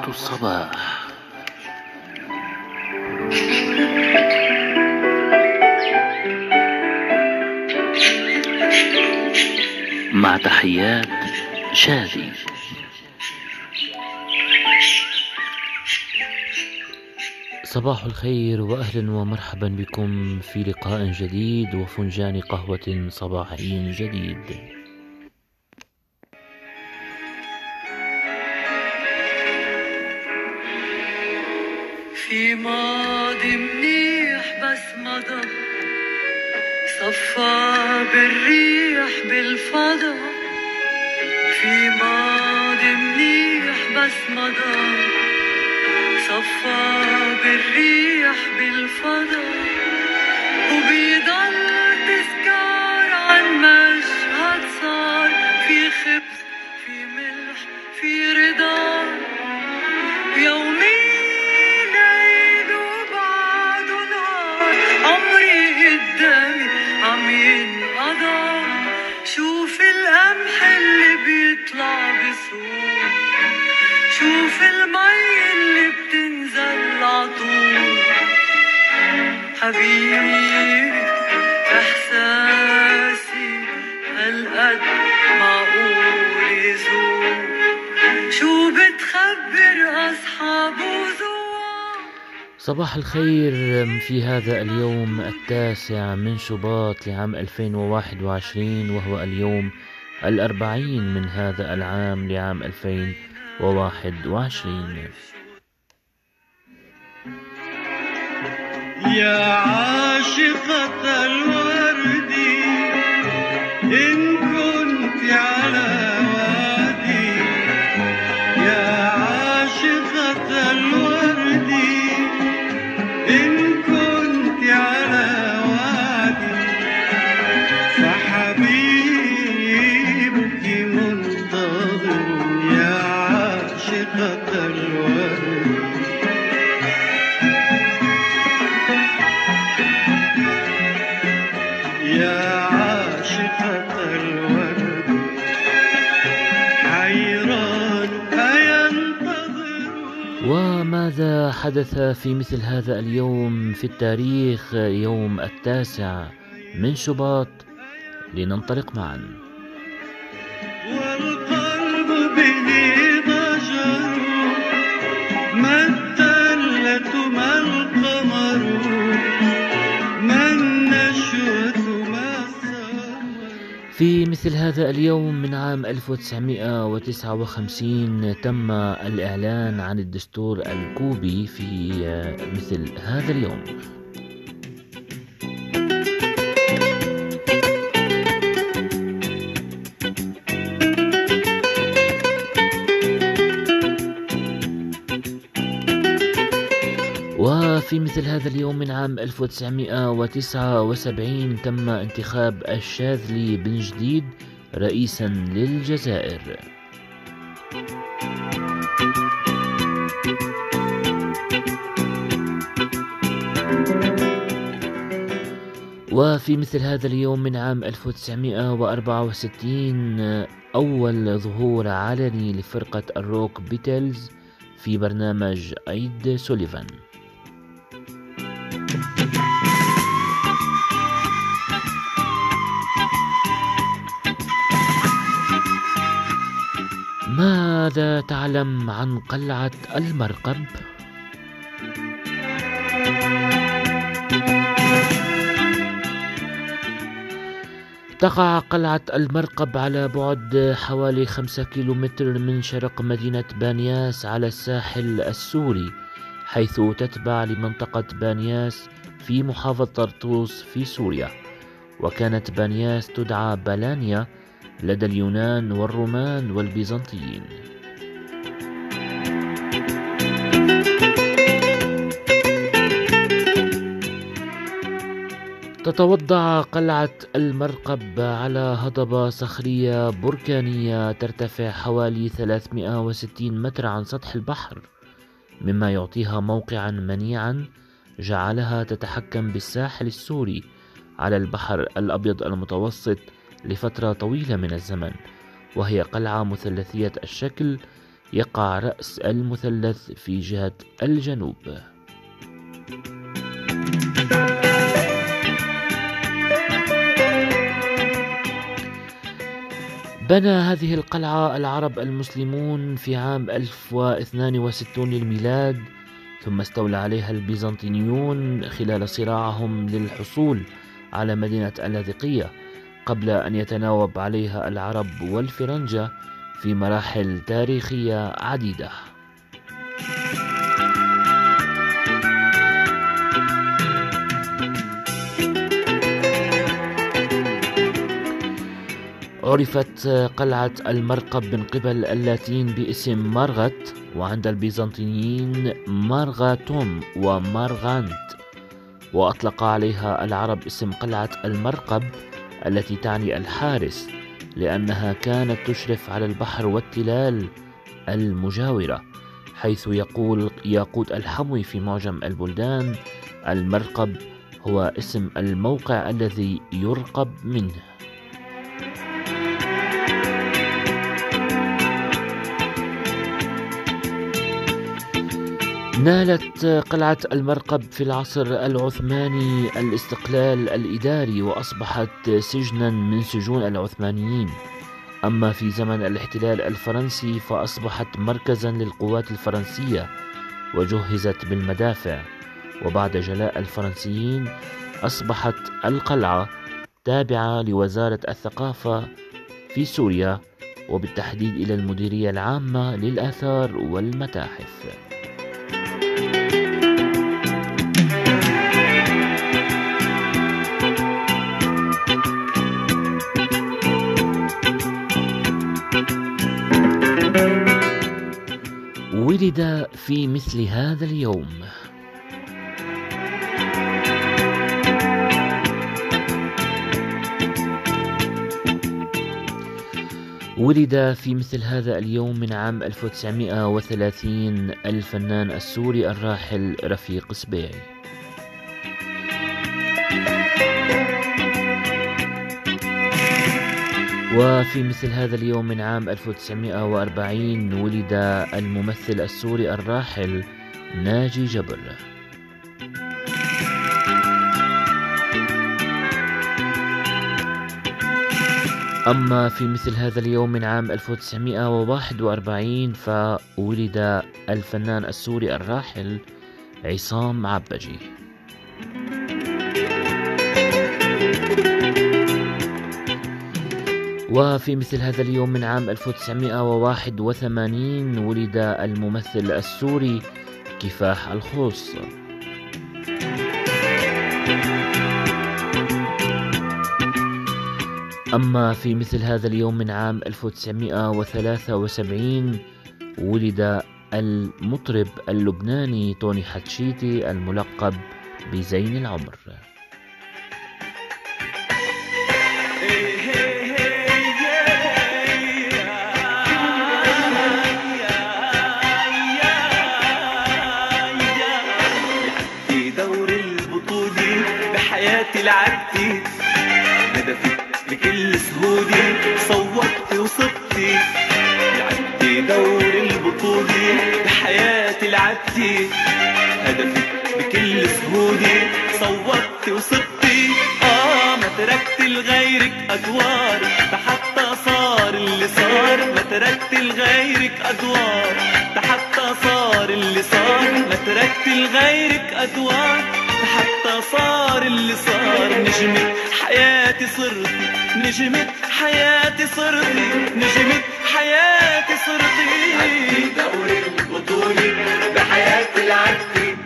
قهوة الصباح مع تحيات شادي صباح الخير واهلا ومرحبا بكم في لقاء جديد وفنجان قهوة صباحي جديد. في ماضي منيح بس مضى. صفى بالريح بالفضا في ماضي منيح بس مضى. صفى بالريح بالفضا وبيضل تذكار عن مشهد صار. في خبز في ملح في رضا. شوف المي اللي بتنزل عطول حبيبي إحساسي هالقد معقول يزول. شو بتخبر اصحابه صباح الخير في هذا اليوم التاسع من شباط لعام 2021 وهو اليوم الأربعين من هذا العام لعام 2021 يا عاشقة الورد وماذا حدث في مثل هذا اليوم في التاريخ يوم التاسع من شباط لننطلق معا. في مثل هذا اليوم من عام 1959 تم الإعلان عن الدستور الكوبي في مثل هذا اليوم. وفي مثل هذا اليوم من عام 1979 تم انتخاب الشاذلي بن جديد رئيسا للجزائر. وفي مثل هذا اليوم من عام 1964 أول ظهور علني لفرقة الروك بيتلز في برنامج عيد سوليفان. ماذا تعلم عن قلعة المرقب؟ تقع قلعة المرقب على بعد حوالي خمسة كيلومتر من شرق مدينة بانياس على الساحل السوري حيث تتبع لمنطقة بانياس في محافظة طرطوس في سوريا وكانت بانياس تدعى بلانيا لدى اليونان والرومان والبيزنطيين تتوضع قلعة المرقب على هضبة صخرية بركانية ترتفع حوالي 360 متر عن سطح البحر مما يعطيها موقعا منيعا جعلها تتحكم بالساحل السوري على البحر الأبيض المتوسط لفترة طويلة من الزمن وهي قلعة مثلثية الشكل يقع رأس المثلث في جهة الجنوب. بنى هذه القلعة العرب المسلمون في عام 1062 للميلاد ثم استولى عليها البيزنطيون خلال صراعهم للحصول على مدينة اللاذقية قبل أن يتناوب عليها العرب والفرنجة في مراحل تاريخية عديدة. عرفت قلعة المرقب من قبل اللاتين باسم مارغت وعند البيزنطيين مارغاتوم ومارغانت. وأطلق عليها العرب اسم قلعة المرقب التي تعني الحارس لأنها كانت تشرف على البحر والتلال المجاورة حيث يقول ياقوت الحموي في معجم البلدان المرقب هو اسم الموقع الذي يرقب منه. نالت قلعة المرقب في العصر العثماني الاستقلال الإداري وأصبحت سجنا من سجون العثمانيين. أما في زمن الاحتلال الفرنسي فأصبحت مركزا للقوات الفرنسية وجهزت بالمدافع. وبعد جلاء الفرنسيين أصبحت القلعة تابعة لوزارة الثقافة في سوريا وبالتحديد إلى المديرية العامة للآثار والمتاحف. ولد في مثل هذا اليوم. ولد في مثل هذا اليوم من عام 1930 الفنان السوري الراحل رفيق سبيعي وفي مثل هذا اليوم من عام 1940 ولد الممثل السوري الراحل ناجي جبر. أما في مثل هذا اليوم من عام 1941 فولد الفنان السوري الراحل عصام عبجي. وفي مثل هذا اليوم من عام 1981 ولد الممثل السوري كفاح الخوص. أما في مثل هذا اليوم من عام 1973 ولد المطرب اللبناني توني حتشيتي الملقب بزين العمر. بكل سهولة صوتي وصبتي لعبتي دور البطولة بحياتي لعبتي هدفك بكل سهولة صوتي وصبتي آه ما تركت لغيرك أدوار حتى صار اللي صار. ما تركت لغيرك أدوار حتى صار اللي صار. ما تركت لغيرك أدوار حتى صار اللي صار. نجمة حياتي صرتي نجمة حياتي صرتي نجمة حياتي صرتي دوري البطولة بحياتي لعبتي.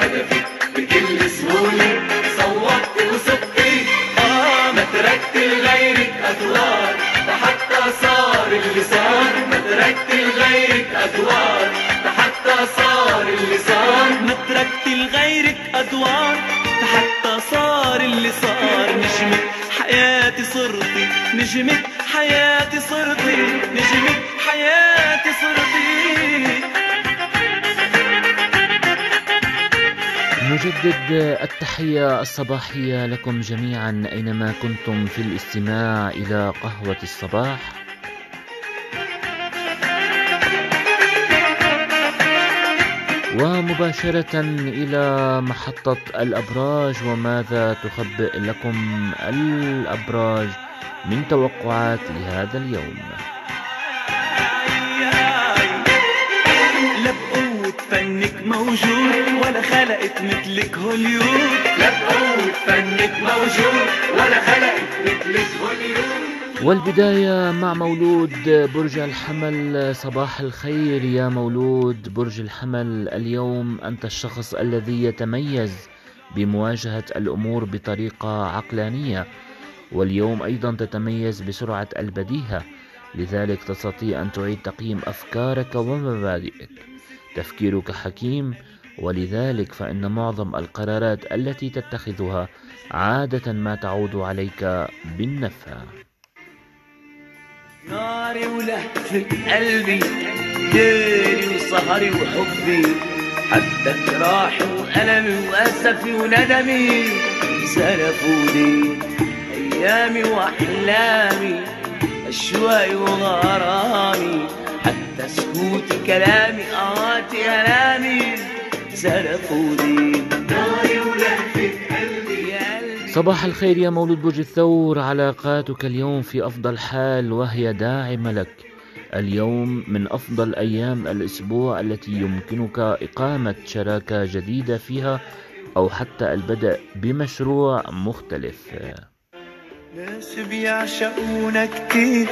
هدفك بكل سهولة صوتي وصبتي آه ما تركت لغيرك أدوار حتى صار اللي صار. ما تركت لغيرك أدوار حتى صار اللي صار. ما تركت لغيرك أدوار. نجمة حياتي صرتي. نجمة حياتي صرتي. نجدد التحية الصباحية لكم جميعا أينما كنتم في الاستماع إلى قهوة الصباح. ومباشرة إلى محطة الأبراج وماذا تخبئ لكم الأبراج؟ من توقعات لهذا اليوم. لا بقوة فنك موجود ولا خلقت مثلك هوليود. لا بقوة فنك موجود ولا خلقت مثلك هوليود. والبداية مع مولود برج الحمل. صباح الخير يا مولود برج الحمل. اليوم أنت الشخص الذي يتميز بمواجهة الأمور بطريقة عقلانية. واليوم أيضا تتميز بسرعة البديهة لذلك تستطيع أن تعيد تقييم أفكارك ومبادئك. تفكيرك حكيم ولذلك فإن معظم القرارات التي تتخذها عادة ما تعود عليك بالنفع. ناري ولهفة قلبي ليلي وسهري وحبي. حتى جراحي وألمي وأسفي وندمي. سلفوني أيامي وأحلامي أشواقي وغرامي حتى سكوتي كلامي آهاتي ألامي. سلفوني ناري صباح الخير يا مولود برج الثور علاقاتك اليوم في أفضل حال وهي داعمة لك. اليوم من أفضل أيام الأسبوع التي يمكنك إقامة شراكة جديدة فيها أو حتى البدء بمشروع مختلف. ناس بيعشقونا كتير.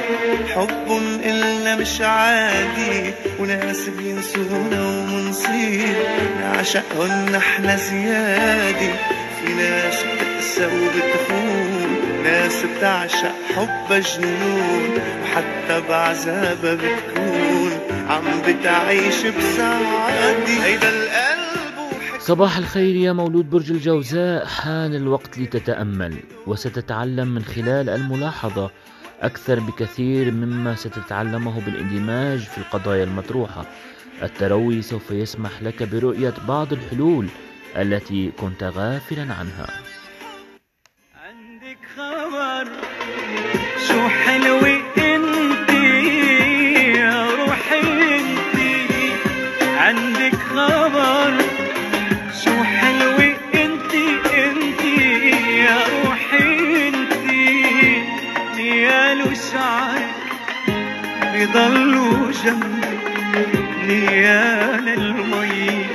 حب إلنا مش عادي. وناس بينسونا ومنصير. نعشقهن إحنا زيادة. في ناس بتقسى وبتخون. ناس بتعشق حب جنون. وحتى بعذابها بتكون. عم بتعيش بسعادة. هيدا القلب صباح الخير يا مولود برج الجوزاء. حان الوقت لتتأمل وستتعلم من خلال الملاحظة أكثر بكثير مما ستتعلمه بالإندماج في القضايا المطروحة. التروي سوف يسمح لك برؤية بعض الحلول التي كنت غافلا عنها. عندك خبر شو حلوة؟ بضلوا جنبي نيال المي.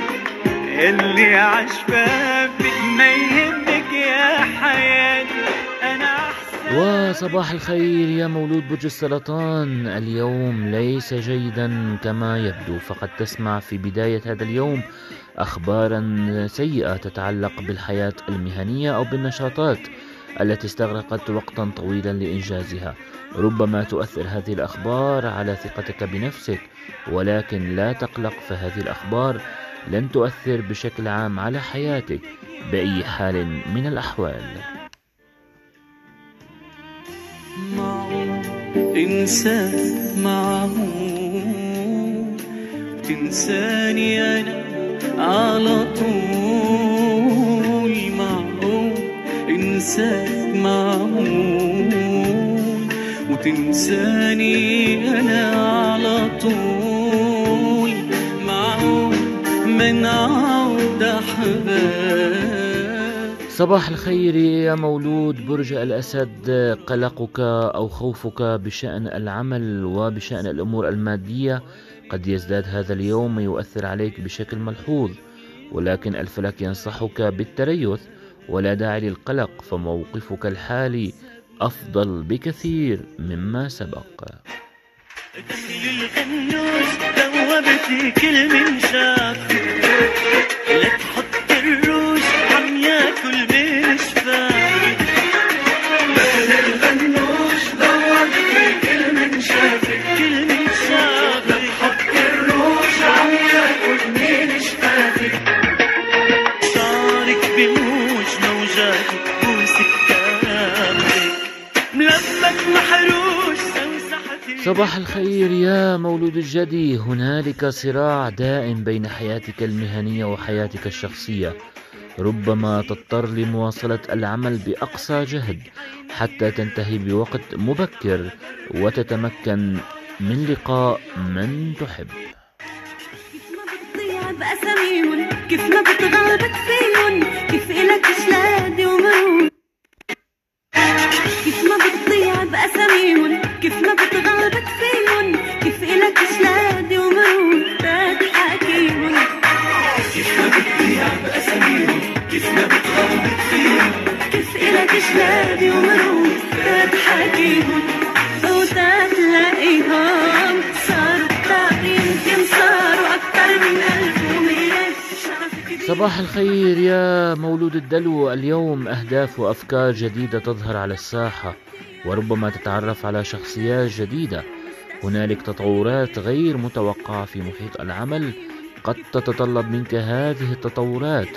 اللي عشفافك ما يهمك يا حياتي أنا أحسن وصباح الخير يا مولود برج السرطان. اليوم ليس جيدا كما يبدو فقد تسمع في بداية هذا اليوم أخبارا سيئة تتعلق بالحياة المهنية أو بالنشاطات. التي استغرقت وقتا طويلا لإنجازها. ربما تؤثر هذه الأخبار على ثقتك بنفسك ولكن لا تقلق فهذه الأخبار لن تؤثر بشكل عام على حياتك بأي حال من الأحوال. انساك معه تنساني أنا على طول. انساك معه وتنساني أنا على طول معه من عود احباب صباح الخير يا مولود برج الأسد قلقك أو خوفك بشأن العمل وبشأن الأمور المادية. قد يزداد هذا اليوم ويؤثر عليك بشكل ملحوظ ولكن الفلك ينصحك بالتريث. ولا داعي للقلق فموقفك الحالي أفضل بكثير مما سبق. دخل كل من شاف لا تحط الروش صباح الخير يا مولود الجدي هنالك صراع دائم بين حياتك المهنية وحياتك الشخصية. ربما تضطر لمواصلة العمل بأقصى جهد حتى تنتهي بوقت مبكر وتتمكن من لقاء من تحب. كيف ما بتضيع بأساميهم كيف ما بتغلبك فيهم كيف إلك شلادي ومرود كيف ما بتضيع بأساميهم؟ كيف ما بتغلبك فيهم؟ كيف إلك شلادي ومرود تحاكيهم كيف ما بتضيع بأساميهم؟ كيف ما بتغلبك فيهم؟ كيف إلك شلادي ومرود تحاكيهم وتتلاقيهم صاروا صباح الخير يا مولود الدلو. اليوم أهداف وأفكار جديدة تظهر على الساحة وربما تتعرف على شخصيات جديدة. هنالك تطورات غير متوقعة في محيط العمل. قد تتطلب منك هذه التطورات.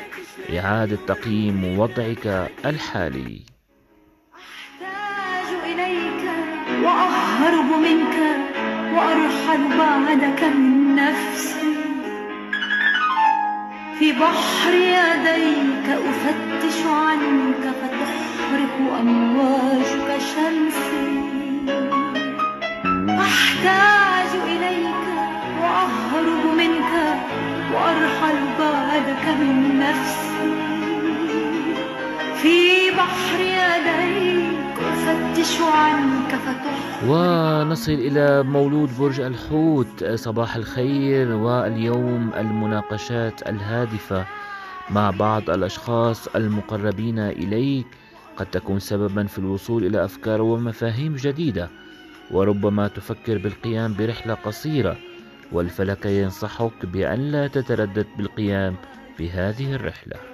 إعادة تقييم وضعك الحالي. أحتاج إليك وأهرب منك وأرحل بعدك من نفسي في بحر يديك أفتش عنك فتحرق أمواجك شمسي. أحتاج عنك فتحرق ونصل إلى مولود برج الحوت. صباح الخير واليوم المناقشات الهادفة مع بعض الأشخاص المقربين إليك. قد تكون سببا في الوصول إلى أفكار ومفاهيم جديدة وربما تفكر بالقيام برحلة قصيرة والفلك ينصحك بأن لا تتردد بالقيام بهذه الرحلة.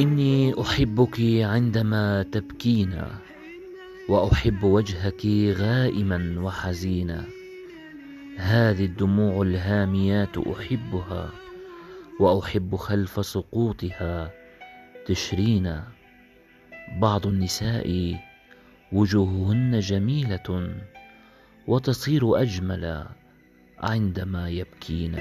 إني أحبك عندما تبكين وأحب وجهك غائما وحزينا. هذه الدموع الهاميات أحبها وأحب خلف سقوطها تشرينا. بعض النساء وجوههن جميلة وتصير أجمل عندما يبكين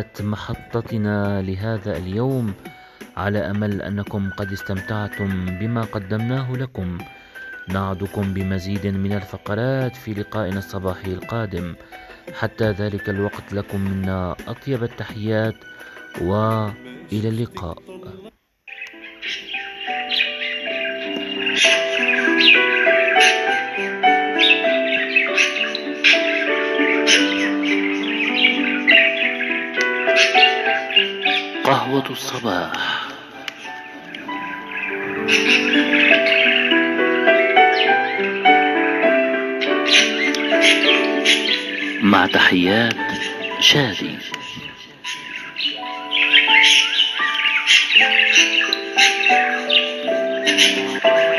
نهاية محطتنا لهذا اليوم على أمل أنكم قد استمتعتم بما قدمناه لكم. نعدكم بمزيد من الفقرات في لقائنا الصباحي القادم. حتى ذلك الوقت لكم منا أطيب التحيات وإلى اللقاء. قهوة الصباح. مع تحيات شادي.